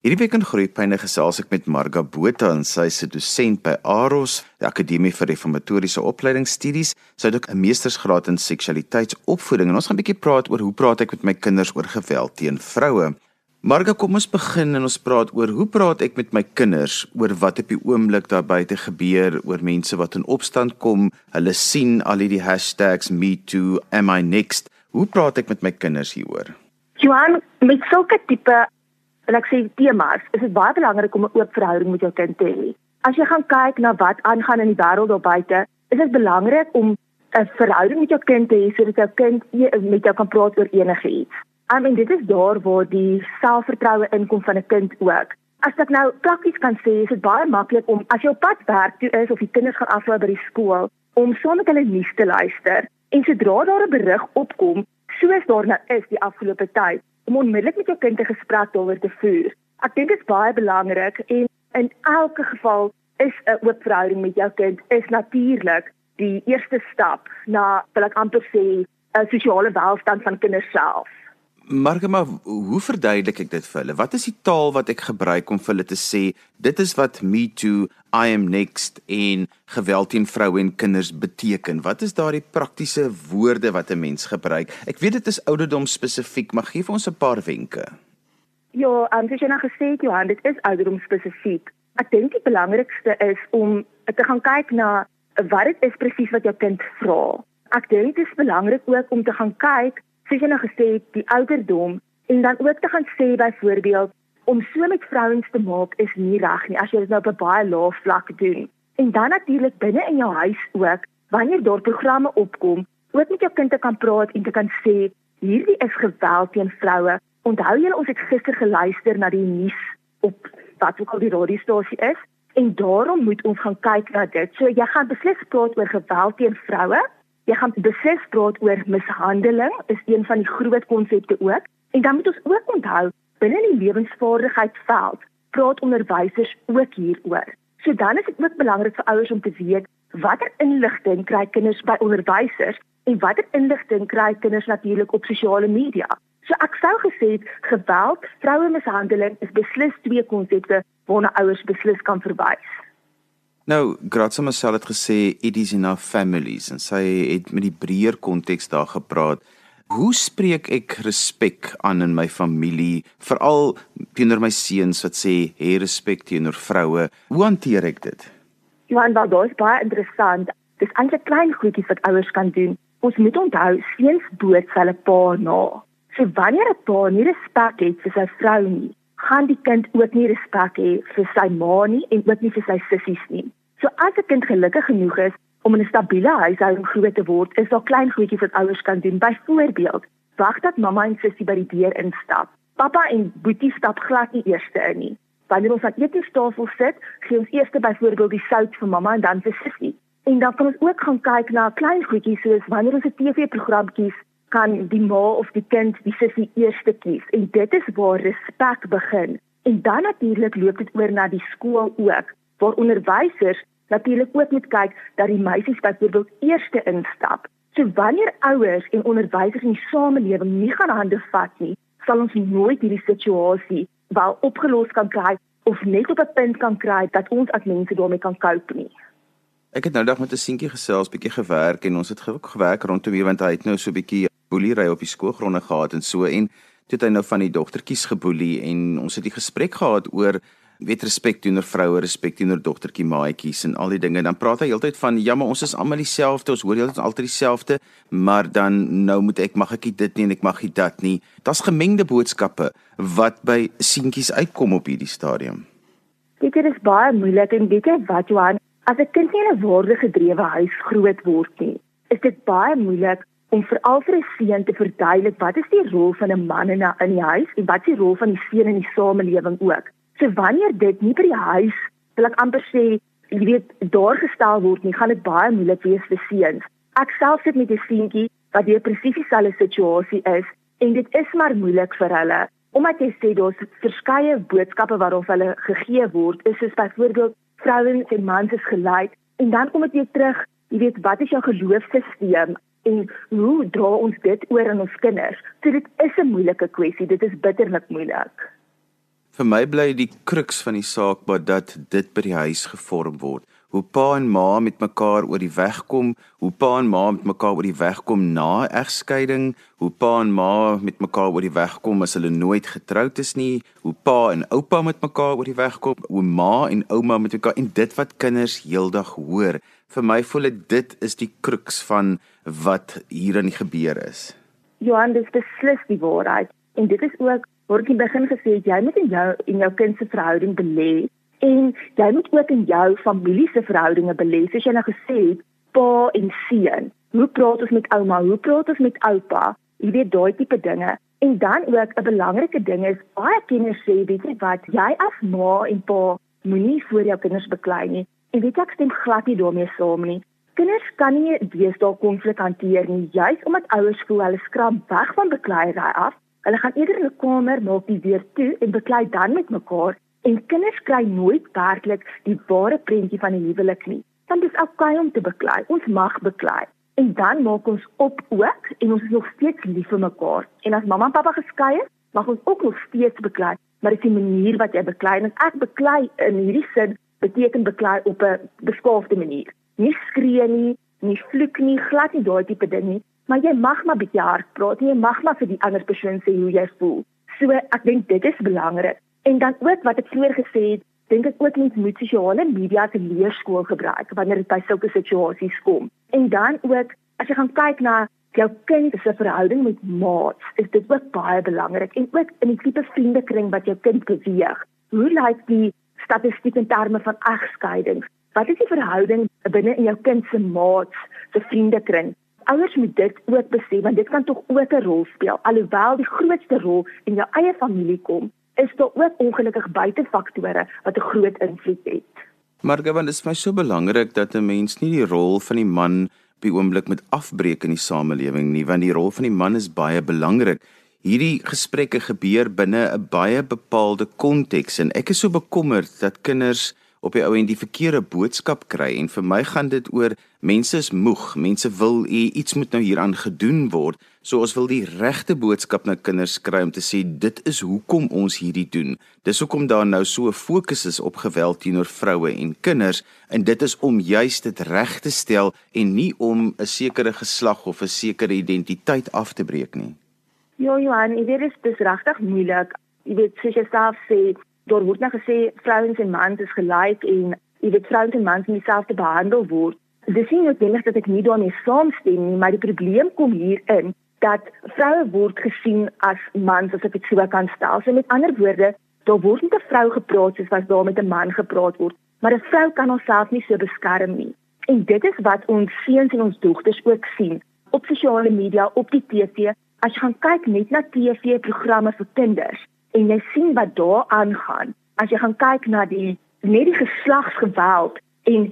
Hierdie week in Groepyne gesels ek met Marga Botha en sy 'n dosent by AROS, die Akademie vir Reformatoriese Opleidingsstudies. Sy het ook 'n meestersgraad in seksualiteitsopvoeding en ons gaan 'n bietjie praat oor hoe praat ek met my kinders oor geweld teen vroue. Marga, kom ons begin en ons praat oor hoe praat ek met my kinders oor wat op die oomblik daar buite gebeur, oor mense wat in opstand kom. Hulle sien al hierdie hashtags #MeToo, am I next. Hoe praat ek met my kinders hieroor? Johan, met sulke tipe en ek sê temas, is dit baie belangrik om 'n oop verhouding met jou kind te hê. As jy gaan kyk na wat aangaan in die wêreld daar buite, is dit belangrik om 'n verhouding met jou kind te hê sodat jou kind met jou kan praat oor enigiets. I mean dit is daar waar die selfvertroue inkom van 'n kind ook. As ek nou prakties kan sê, is dit baie maklik om as jy op pad werk toe is of die kinders gaan aflaai by die skool, om saam met hulle nuus te luister en sodra daar 'n berig opkom, soos daar nou is die afgelope tyd, om onmiddellik met jou kind 'n gesprek daaroor te voer. Ek dink dit is baie belangrik en in elke geval is 'n oop verhouding met jou kind is natuurlik die eerste stap na wil ek amper sê 'n sosiale welstand van kinders self. Maar hoe verduidelik ek dit vir hulle? Wat is die taal wat ek gebruik om vir hulle te sê dit is wat me too, I am next en geweld teen vroue en kinders beteken? Wat is daardie praktiese woorde wat 'n mens gebruik? Ek weet dit is ouderdom spesifiek, maar gee vir ons 'n paar wenke. Ja, um, soos jy nou gesê het Johan, dit is ouderdom spesifiek. Ek dink die belangrikste is om te gaan kyk na wat dit is presies wat jou kind vra. Ek dink dit is belangrik ook om te gaan kyk soos jy nou gesê het, die ouderdom en dan ook te gaan sê byvoorbeeld om so met vrouens te maak is nie reg nie as jy dit nou op 'n baie lae vlak doen. En dan natuurlik binne in jou huis ook, wanneer daar programme opkom, ook met jou kind te kan praat en te kan sê hierdie is geweld teen vroue. Onthou julle ons het gister geluister na die nuus op wat ook al die radiostasie is en daarom moet ons gaan kyk na dit. So jy gaan beslis praat oor geweld teen vroue Jy gaan besef praat oor mishandeling is een van die groot konsepte ook. En dan moet ons ook onthou binne die lewensvaardigheidsveld praat onderwysers ook hieroor. So dan is dit ook belangrik vir ouers om te weet watter inligting kry kinders by onderwysers en watter inligting kry kinders natuurlik op sosiale media. So ek sou gesê geweld, vroue mishandeling is beslis twee konsepte waarna ouers beslis kan verwys. Nou, Gratsa Marcel het gesê it is in our families en sy het met die breër konteks daar gepraat. Hoe spreek ek respek aan in my familie, veral teenoor my seuns wat sê hê respek teenoor vroue? Hoe hanteer ek dit? Johan, wat daar is baie interessant. Dis eintlik klein goedjies wat ouers kan doen. Ons moet onthou seuns boot hulle pa na. So wanneer 'n pa nie respek het vir sy vrou nie, gaan die kind ook nie respek hê vir sy ma nie en ook nie vir sy sissies nie. So as 'n kind gelukkig genoeg is om in 'n stabiele huishouding groot te word, is daar klein goedjies wat ouers kan doen. Byvoorbeeld, wag dat mamma en sussie by die deur instap. Pappa en boetie stap glad nie eers in nie. Wanneer ons aan eetstafel sit, gee ons eers byvoorbeeld die sout vir mamma en dan vir sussie. En dan kan ons ook gaan kyk na klein goedjies soos wanneer ons 'n TV-program kies, kan die ma of die kind die sussie eers kies. En dit is waar respek begin. En dan natuurlik loop dit oor na die skool ook waar onderwysers natuurlik ook moet kyk dat die meisies byvoorbeeld eerste instap. So wanneer ouers en onderwysers in die samelewing nie gaan hande vat nie, sal ons nooit hierdie situasie wel opgelos kan kry of net op 'n punt kan kry dat ons as mense daarmee kan cope nie. Ek het nou dag met 'n seentjie gesels, bietjie gewerk en ons het ook gewerk rondom hier want hy het nou so 'n bietjie boelery op die skoolgronde gehad en so en toe het hy nou van die dogtertjies geboelie en ons het die gesprek gehad oor weet respek teenoor vroue, respek teenoor dogtertjie maatjies en al die dinge. Dan praat hy heeltyd van ja, maar ons is almal dieselfde. Ons hoor heeltyd altyd dieselfde, maar dan nou moet ek mag ek dit nie en ek mag dit dat nie. Daar's gemengde boodskappe wat by seentjies uitkom op hierdie stadium. Dit is baie moeilik en weet jy wat Johan, as 'n kind nie in 'n waardegedrewe huis groot word nie, is dit baie moeilik om veral vir 'n seun te verduidelik wat is die rol van 'n man in 'n in die huis en wat is die rol van die seun in die samelewing ook. So wanneer dit nie by die huis, wil ek amper sê, jy weet, daar gestel word nie, gaan dit baie moeilik wees vir seuns. Ek self sit met 'n seentjie wat deur presies dieselfde situasie is en dit is maar moeilik vir hulle. Omdat jy sê daar's verskeie boodskappe wat op hulle gegee word, is soos byvoorbeeld vrouens en mans is gelyk en dan kom dit weer terug, jy weet, wat is jou geloofsisteem? en hoe dra ons dit oor aan ons kinders? So dit is 'n moeilike kwessie, dit is bitterlik moeilik Vir my bly die kruks van die saak maar dat dit by die huis gevorm word hoe pa en ma met mekaar oor die weg kom, hoe pa en ma met mekaar oor die weg kom na egskeiding, hoe pa en ma met mekaar oor die weg kom as hulle nooit getroud is nie, hoe pa en oupa met mekaar oor die weg kom, hoe ma en ouma met mekaar en dit wat kinders heeldag hoor. Vir my voel dit is die kruks van wat hier aan die gebeur is. Johan, dis beslis die waarheid en dit is ook word in begin gesê jy moet in jou in jou kind se verhouding belê en jy moet ook in jou familie se verhoudinge belê. Soos jy nou gesê het pa en seun hoe praat ons met ouma? Hoe praat ons met oupa? Jy weet daai tipe dinge. En dan ook 'n belangrike ding is baie kinders sê weet jy wat? Jy as ma en pa moenie voor jou kinders beklei nie. En weet ek stem glad nie daarmee saam nie. Kinders kan nie deesdae konflik hanteer nie juis omdat ouers voel hulle skraap weg van bekleierery af hulle gaan eerder in 'n kamer maak die deur toe en beklei dan met mekaar En kinders kry nooit werklik die ware prentjie van die huwelik nie. Want dit is okay om te beklei. Ons mag beklei. En dan maak ons op ook en ons is nog steeds lief vir mekaar. En as mamma en pappa geskei is, mag ons ook nog steeds beklei. Maar dit is die manier wat jy beklei en ek beklei in hierdie sin beteken beklei op 'n beskaafde manier. Nie skree nie, nie vloek nie, glad nie daai tipe ding nie, maar jy mag maar bietjie hard praat en jy mag maar vir die ander persoon sê hoe jy voel. So ek dink dit is belangrik. En dan ook wat ek vroeër gesê het, dink ek ook mens moet sosiale media te leerskool gebruik wanneer dit by sulke situasies kom. En dan ook as jy gaan kyk na jou kind se verhouding met maats, is dit ook baie belangrik en ook in die tipe vriendekring wat jou kind beweeg. Hoe lyk die statistiek in terme van egskeidings? Wat is die verhouding binne in jou kind se maats se vriendekring? Ouers moet dit ook besef want dit kan tog ook 'n rol speel alhoewel die grootste rol in jou eie familie kom is daar ook ongelukkig buitefaktore wat 'n groot invloed het. Maar gewen is my so belangrik dat 'n mens nie die rol van die man op die oomblik met afbreek in die samelewing nie, want die rol van die man is baie belangrik. Hierdie gesprekke gebeur binne 'n baie bepaalde konteks en ek is so bekommerd dat kinders op die ou en die verkeerde boodskap kry en vir my gaan dit oor mense is moeg, mense wil iets moet nou hieraan gedoen word. So ons wil die regte boodskap na kinders kry om te sê dit is hoekom ons hierdie doen. Dis hoekom daar nou so 'n fokus is op geweld teenoor vroue en kinders en dit is om juis dit reg te stel en nie om 'n sekere geslag of 'n sekere identiteit af te breek nie. Ja, Johan, dit is regtig moeilik. Jy weet, soos jy self sê, daar word nou gesê vrouens en mans is gelyk en jy weet vrouens en mans moet dieselfde behandel word. Dis nie noodwendig dat ek nie daarmee saamstem nie, maar die probleem kom hier in dat vroue word gesien as mans as ek dit sou kan stel. So met ander woorde, daar word nie 'n vrou gepraat soos wat daar met 'n man gepraat word, maar 'n vrou kan haarself nie so beskerm nie. En dit is wat ons seuns en ons dogters ook sien op sosiale media, op die TV. As jy gaan kyk net na TV-programme vir kinders, en jy sien wat daar aangaan as jy gaan kyk na die net die geslagsgeweld en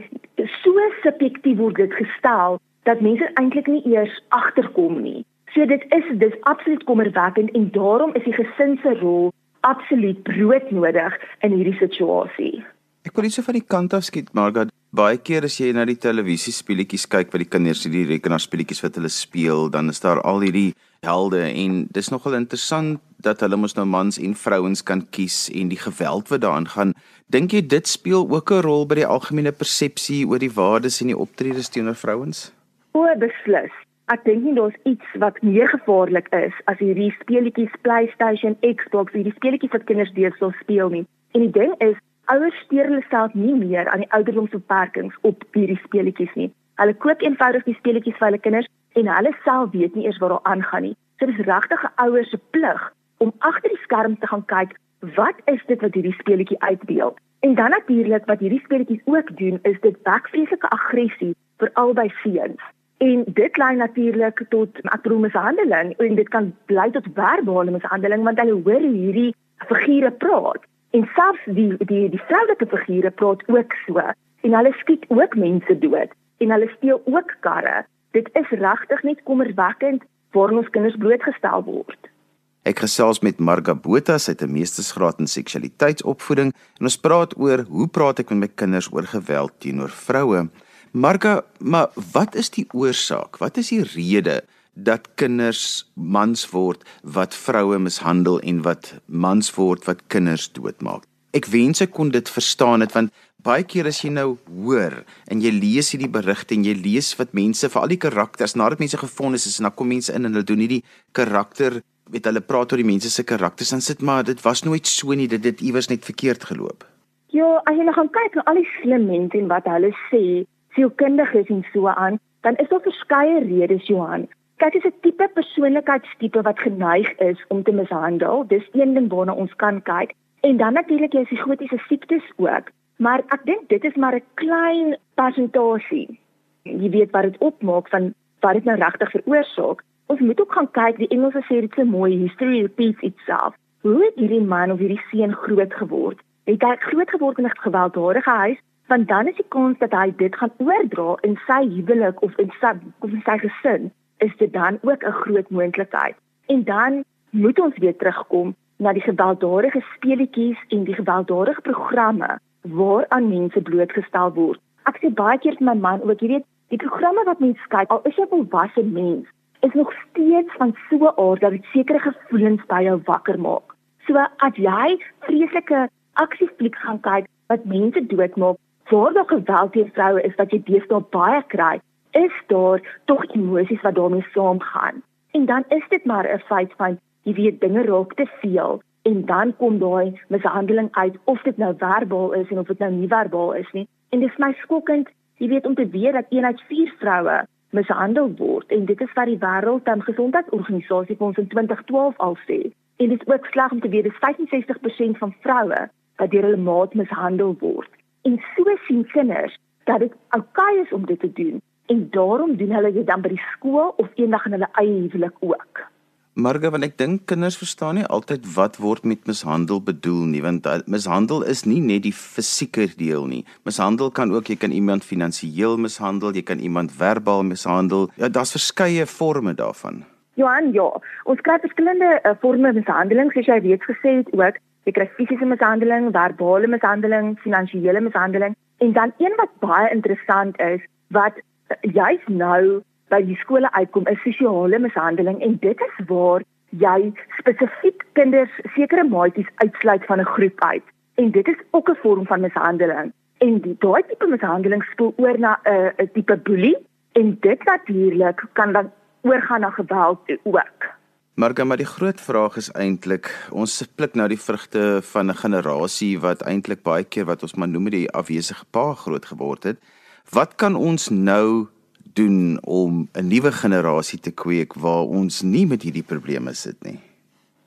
so subjektief word dit gestel dat mense eintlik nie eers agterkom nie. So dit is dis absoluut kommerwekkend en daarom is die gesin se rol absoluut broodnodig in hierdie situasie. Ek wil iets van die kant af skiet, Margaret. Baie keer as jy na die televisie speletjies kyk wat die kinders hierdie rekenaarspeletjies wat hulle speel, dan is daar al hierdie helde en dis nogal interessant dat hulle mos nou mans en vrouens kan kies en die geweld wat daaraan gaan. Dink jy dit speel ook 'n rol by die algemene persepsie oor die waardes en die optredes teenoor vrouens? O, beslis. Ek dink nie daar's iets wat meer gevaarlik is as hierdie speletjies PlayStation, Xbox, hierdie speletjies wat kinders deesdae speel nie. En die ding is, ouers steur hulle self nie meer aan die ouderdomsbeperkings op hierdie speletjies nie. Hulle koop eenvoudig die speletjies vir hulle kinders en hulle self weet nie eers wat daar aangaan nie. So dis regtig 'n ouer se plig om agter die skerm te gaan kyk wat is dit wat hierdie speletjie uitbeeld. En dan natuurlik wat hierdie speletjies ook doen is dit wek vreeslike aggressie vir albei seuns. En dit lei natuurlik tot akroom mishandeling en dit kan lei tot verbale mishandeling want hulle hoor hierdie figure praat. En selfs die die die vroulike figure praat ook so en hulle skiet ook mense dood en hulle steel ook karre dit is regtig net kommerwekkend waar ons kinders blootgestel word. Ek gesels met Marga Botha, sy het 'n meestersgraad in seksualiteitsopvoeding en ons praat oor hoe praat ek met my kinders oor geweld teenoor vroue? Marga, maar wat is die oorsaak? Wat is die rede dat kinders mans word wat vroue mishandel en wat mans word wat kinders doodmaak. Ek wens ek kon dit verstaan het want baie keer as jy nou hoor en jy lees hierdie berigte en jy lees wat mense vir al die karakters nadat mense gefonnis is en dan kom mense in en hulle doen hierdie karakter weet hulle praat oor die mense se karakters dan sit maar dit was nooit so nie dit het iewers net verkeerd geloop. Ja, as jy nou gaan kyk na al die slim mense en wat hulle sê, sielkundiges en so aan, dan is daar verskeie redes Johan. Kyk, dis 'n tipe persoonlikheidstipe wat geneig is om te mishandel. Dis een ding waarna ons kan kyk. En dan natuurlik jy psigotiese siektes ook. Maar ek dink dit is maar 'n klein persentasie. Jy weet wat dit opmaak van wat dit nou regtig veroorsaak. Ons moet ook gaan kyk, die Engelse sê dit so mooi, history repeats itself. Hoe het hierdie man of hierdie seun groot geword? Het hy groot geword in 'n gewelddadige huis? Want dan is die kans dat hy dit gaan oordra in sy huwelik of in sy of in sy gesin, is dit dan ook 'n groot moontlikheid. En dan moet ons weer terugkom na die gewelddadige speletjies en die gewelddadige programme waaraan mense blootgestel word. Ek sê baie keer vir my man ook, jy weet, die programme wat mense kyk, al is jy 'n volwasse mens, is nog steeds van so 'n aard dat dit sekere gevoelens by jou wakker maak. So as jy vreeslike aksiefliek gaan kyk wat mense doodmaak, waar daar geweld teen vroue is wat jy deesdae baie kry, is daar tog emosies wat daarmee saamgaan. En dan is dit maar 'n feit van jy weet dinge raak te veel en dan kom daai mishandeling uit of dit nou verbaal is en of dit nou nie verbaal is nie. En dit is my skokkend, jy weet om te weet dat een uit 4 vroue mishandel word en dit is wat die wêreld dan gesondheidsorganisasie vir ons in 2012 al sê. En dit is ook sleg om te weet dis 65% van vroue wat deur hulle maat mishandel word. En so sien kinders dat dit oukei is om dit te doen en daarom doen hulle dit dan by die skool of eendag in hulle eie huwelik ook. Marga, want ek dink kinders verstaan nie altyd wat word met mishandel bedoel nie, want uh, mishandel is nie net die fisieke deel nie. Mishandel kan ook jy kan iemand finansiëel mishandel, jy kan iemand verbaal mishandel. Ja, daar's verskeie forme daarvan. Johan, ja, ons kry verskillende uh, forme mishandeling, soos jy reeds gesê het ook. Jy kry fisiese mishandeling, verbale mishandeling, finansiële mishandeling en dan een wat baie interessant is, wat uh, juis nou by die skole uitkom is sosiale mishandeling en dit is waar jy spesifiek kinders sekere maatjies uitsluit van 'n groep uit. En dit is ook 'n vorm van mishandeling. En die daai tipe mishandeling spoel oor na 'n uh, tipe boelie en dit natuurlik kan dan oorgaan na geweld ook. Maar maar die groot vraag is eintlik ons pluk nou die vrugte van 'n generasie wat eintlik baie keer wat ons maar noem die afwesige pa groot geword het. Wat kan ons nou doen om 'n nuwe generasie te kweek waar ons nie met hierdie probleme sit nie?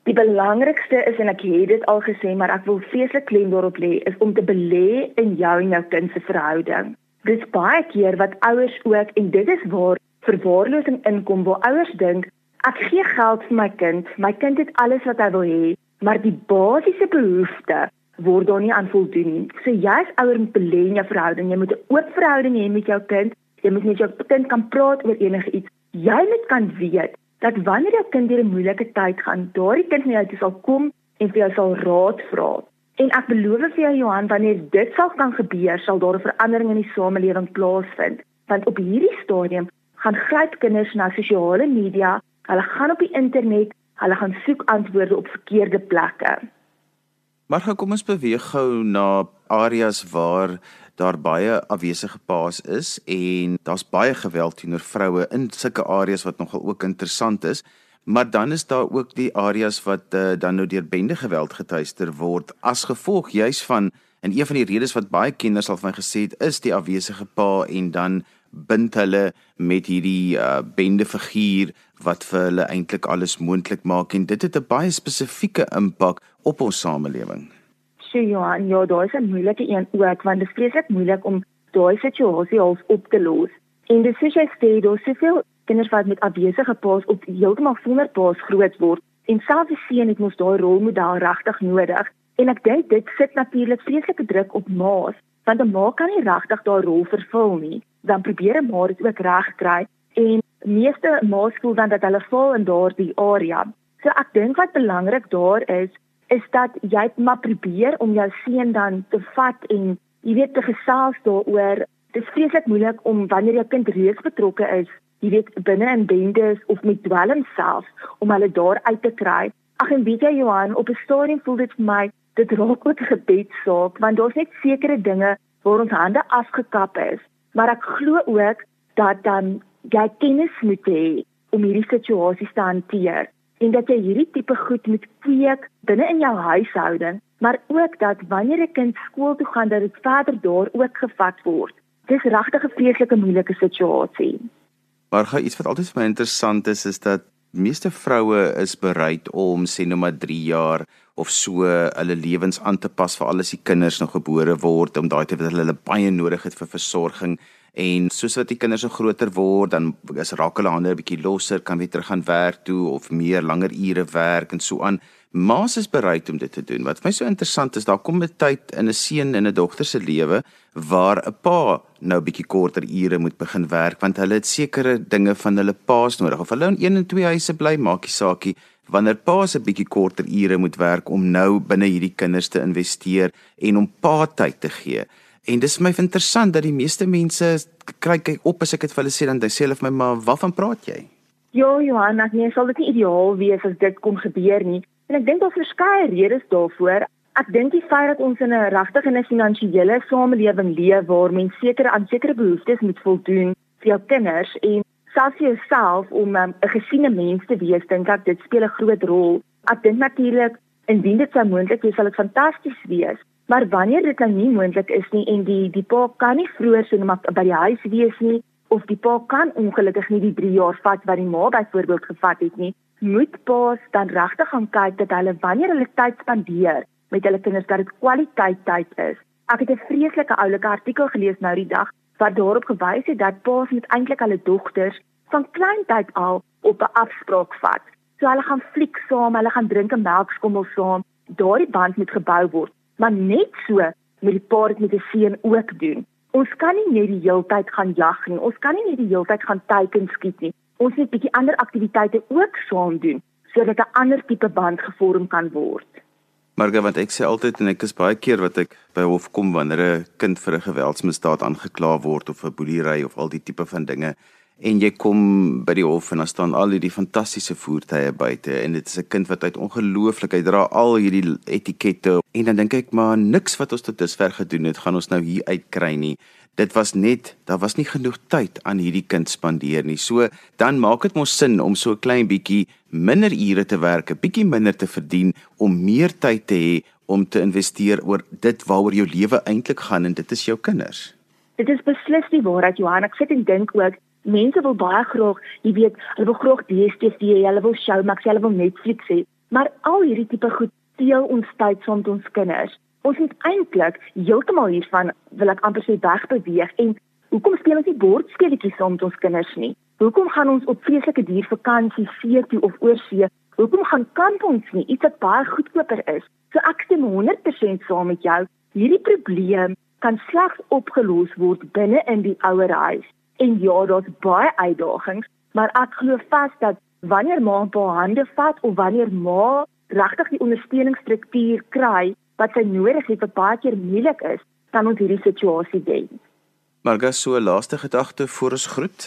Die belangrikste is en ek het dit al gesê, maar ek wil vreeslik klem daarop lê, is om te belê in jou en jou kind se verhouding. Dis baie keer wat ouers ook en dit is waar verwaarlosing inkom, waar ouers dink ek gee geld vir my kind, my kind het alles wat hy wil hê, maar die basiese behoeftes word daar nie aan voldoen nie. So jy as ouer moet belê in jou verhouding, jy moet 'n oop verhouding hê met jou kind Jy moet met jou kind kan praat oor enige iets. Jy moet kan weet dat wanneer jou kind deur 'n moeilike tyd gaan, daardie kind na jou toe sal kom en vir jou sal raad vra. En ek beloof vir jou Johan, wanneer dit sal kan gebeur, sal daar 'n verandering in die samelewing plaasvind. Want op hierdie stadium gaan gryp kinders na sosiale media, hulle gaan op die internet, hulle gaan soek antwoorde op verkeerde plekke. Maar kom ons beweeg gou na areas waar daar baie afwesige paas is en daar's baie geweld teenoor vroue in sulke areas wat nogal ook interessant is. Maar dan is daar ook die areas wat uh, dan nou deur bende geweld getuister word as gevolg juis van en een van die redes wat baie kinders al van gesê het is die afwesige pa en dan bind hulle met hierdie uh, bende figuur wat vir hulle eintlik alles moontlik maak en dit het 'n baie spesifieke impak op ons samelewing. Sjoe Johan, ja, daar is 'n moeilike een ook want dit is vreeslik moeilik om daai situasie half op te los. En dis soos jy sê, daar is soveel kinders wat met afwesige paas op heeltemal sonder paas groot word en selfs die seun het mos daai rolmodel regtig nodig. En ek dink dit sit natuurlik vreeslike druk op ma's want 'n ma kan nie regtig daai rol vervul nie. Dan probeer 'n ma dit ook reg kry en meeste ma's voel dan dat hulle val in daardie area. So ek dink wat belangrik daar is is dat jy maar probeer om jou seun dan te vat en jy weet te gesels daaroor. Dit is vreeslik moeilik om wanneer jou kind reeds betrokke is jy weet binne in bendes of met dwelm self om hulle daar uit te kry. Ag en weet jy Johan, op 'n stadium voel dit vir my dit raak ook 'n gebedsaak want daar's net sekere dinge waar ons hande afgekap is, maar ek glo ook dat dan jy kennis moet hê om hierdie situasies te hanteer en dat jy hierdie tipe goed moet kweek binne in jou huishouding, maar ook dat wanneer 'n kind skool toe gaan dat dit verder daar ook gevat word. Dis regtig 'n vreeslike moeilike situasie. Maar gou iets wat altyd vir my interessant is is dat meeste vroue is bereid om sê nou maar 3 jaar of so hulle lewens aan te pas vir al die kinders nog gebore word om daai te wat hulle baie nodig het vir versorging En soos wat die kinders so groter word, dan is raak hulle hande 'n bietjie losser, kan weer terug gaan werk toe of meer langer ure werk en so aan. Ma's is bereid om dit te doen. Wat vir my so interessant is, daar kom 'n tyd in 'n seun en 'n dogter se lewe waar 'n pa nou bietjie korter ure moet begin werk want hulle het sekere dinge van hulle pa's nodig. Of hulle in een en twee huise bly, maakie saakie, wanneer pa's 'n bietjie korter ure moet werk om nou binne hierdie kinders te investeer en om pa tyd te gee. En dis vir my interessant dat die meeste mense kry kyk op as ek dit vir hulle sê dan sê hulle vir my maar waarvan praat jy? Ja, Johanna, nee, sal dit nie ideaal wees as dit kon gebeur nie. En ek dink daar's verskeie redes daarvoor. Ek dink die feit dat ons in 'n regtig en 'n finansiële samelewing leef waar mense sekere aan sekere behoeftes moet voldoen vir jou kinders en selfs vir jouself om um, 'n um, gesiene mens te wees, dink ek dit speel 'n groot rol. Ek dink natuurlik indien dit sou moontlik wees, sal dit fantasties wees. Maar wanneer dit nou nie moontlik is nie en die die pa kan nie vroeër so net by die huis wees nie of die pa kan ongelukkig nie die 3 jaar vat wat die ma byvoorbeeld gevat het nie, moet pa's dan regtig gaan kyk dat hulle wanneer hulle tyd spandeer met hulle kinders dat dit kwaliteit tyd is. Ek het 'n vreeslike oulike artikel gelees nou die dag wat daarop gewys het dat pa's met eintlik hulle dogters van klein tyd al op 'n afspraak vat. So hulle gaan fliek saam, hulle gaan drink 'n melkskommel saam. Daardie band moet gebou word maar net so met die paar met die seun ook doen. Ons kan nie net die heeltyd gaan jag nie. Ons kan nie net die heeltyd gaan teiken skiet nie. Ons moet 'n bietjie ander aktiwiteite ook saam doen sodat 'n ander tipe band gevorm kan word. Marga, want ek sê altyd en ek is baie keer wat ek by hof kom wanneer 'n kind vir 'n geweldsmisdaad aangekla word of 'n boelery of al die tipe van dinge en jy kom by die hof en daar staan al hierdie fantastiese voertuie buite en dit is 'n kind wat uit ongelooflik hy dra al hierdie etikette en dan dink ek maar niks wat ons tot dusver gedoen het gaan ons nou hier uitkry nie. Dit was net daar was nie genoeg tyd aan hierdie kind spandeer nie. So dan maak dit mos sin om so 'n klein bietjie minder ure te werk 'n bietjie minder te verdien om meer tyd te hê om te investeer oor dit waaroor jou lewe eintlik gaan en dit is jou kinders. Dit is beslis die waarheid Johan ek sit en dink ook mense wil baie graag, jy weet, hulle wil graag DStv, hulle wil Showmax, hulle wil Netflix hê, maar al hierdie tipe goed steel ons tyd saam met ons kinders. Ons moet eintlik heeltemal hiervan wil ek amper sê wegbeweeg en hoekom speel ons nie bordspeletjies saam met ons kinders nie? Hoekom gaan ons op vreeslike diervakansie see toe of oorsee? Hoekom gaan kamp ons nie iets wat baie goedkoper is? So ek stem 100% saam met jou. Hierdie probleem kan slegs opgelos word binne in die ouer huis. En ja, daar's baie uitdagings, maar ek glo vas dat wanneer ma 'n paar hande vat of wanneer ma regtig die ondersteuningsstruktuur kry wat sy nodig het wat baie keer moeilik is, kan ons hierdie situasie wen. Marga, so 'n laaste gedagte voor ons groet.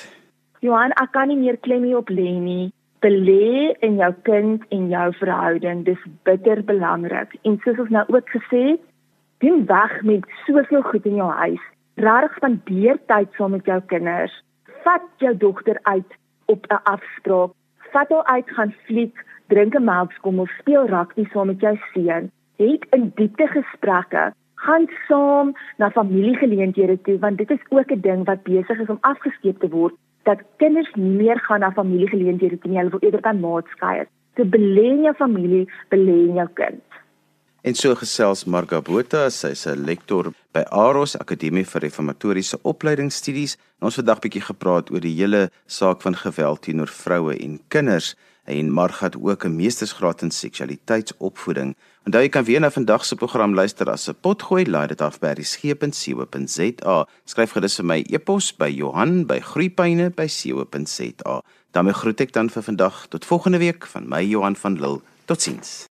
Johan, ek kan nie meer klem hier op lê nie. Belê in jou kind en jou verhouding, dis bitter belangrik. En soos ons nou ook gesê het, doen weg met soveel goed in jou huis regtig spandeer tyd saam met jou kinders. Vat jou dogter uit op 'n afspraak. Vat haar uit gaan fliek, drink 'n melkskommel, speel rugby saam met jou seun. Het in diepte gesprekke. Gaan saam na familiegeleenthede toe want dit is ook 'n ding wat besig is om afgeskeep te word dat kinders nie meer gaan na familiegeleenthede toe nie, hulle wil eerder by maatskappye. So belê in jou familie, belê in jou kind. En so gesels Marga Botha, sy's 'n lektor by Aros Akademie vir Reformatoriese Opleidingsstudies. Ons vandag bietjie gepraat oor die hele saak van geweld teenoor vroue en kinders en Marga het ook 'n meestersgraad in seksualiteitsopvoeding. Onthou jy kan weer na vandag se program luister as 'n potgooi, laai dit af by resgep.co.za. Skryf gerus vir my e-pos by Johan@groeipyne.co.za. daarmee groet ek dan vir vandag tot volgende week van my Johan van Lille. Totsiens.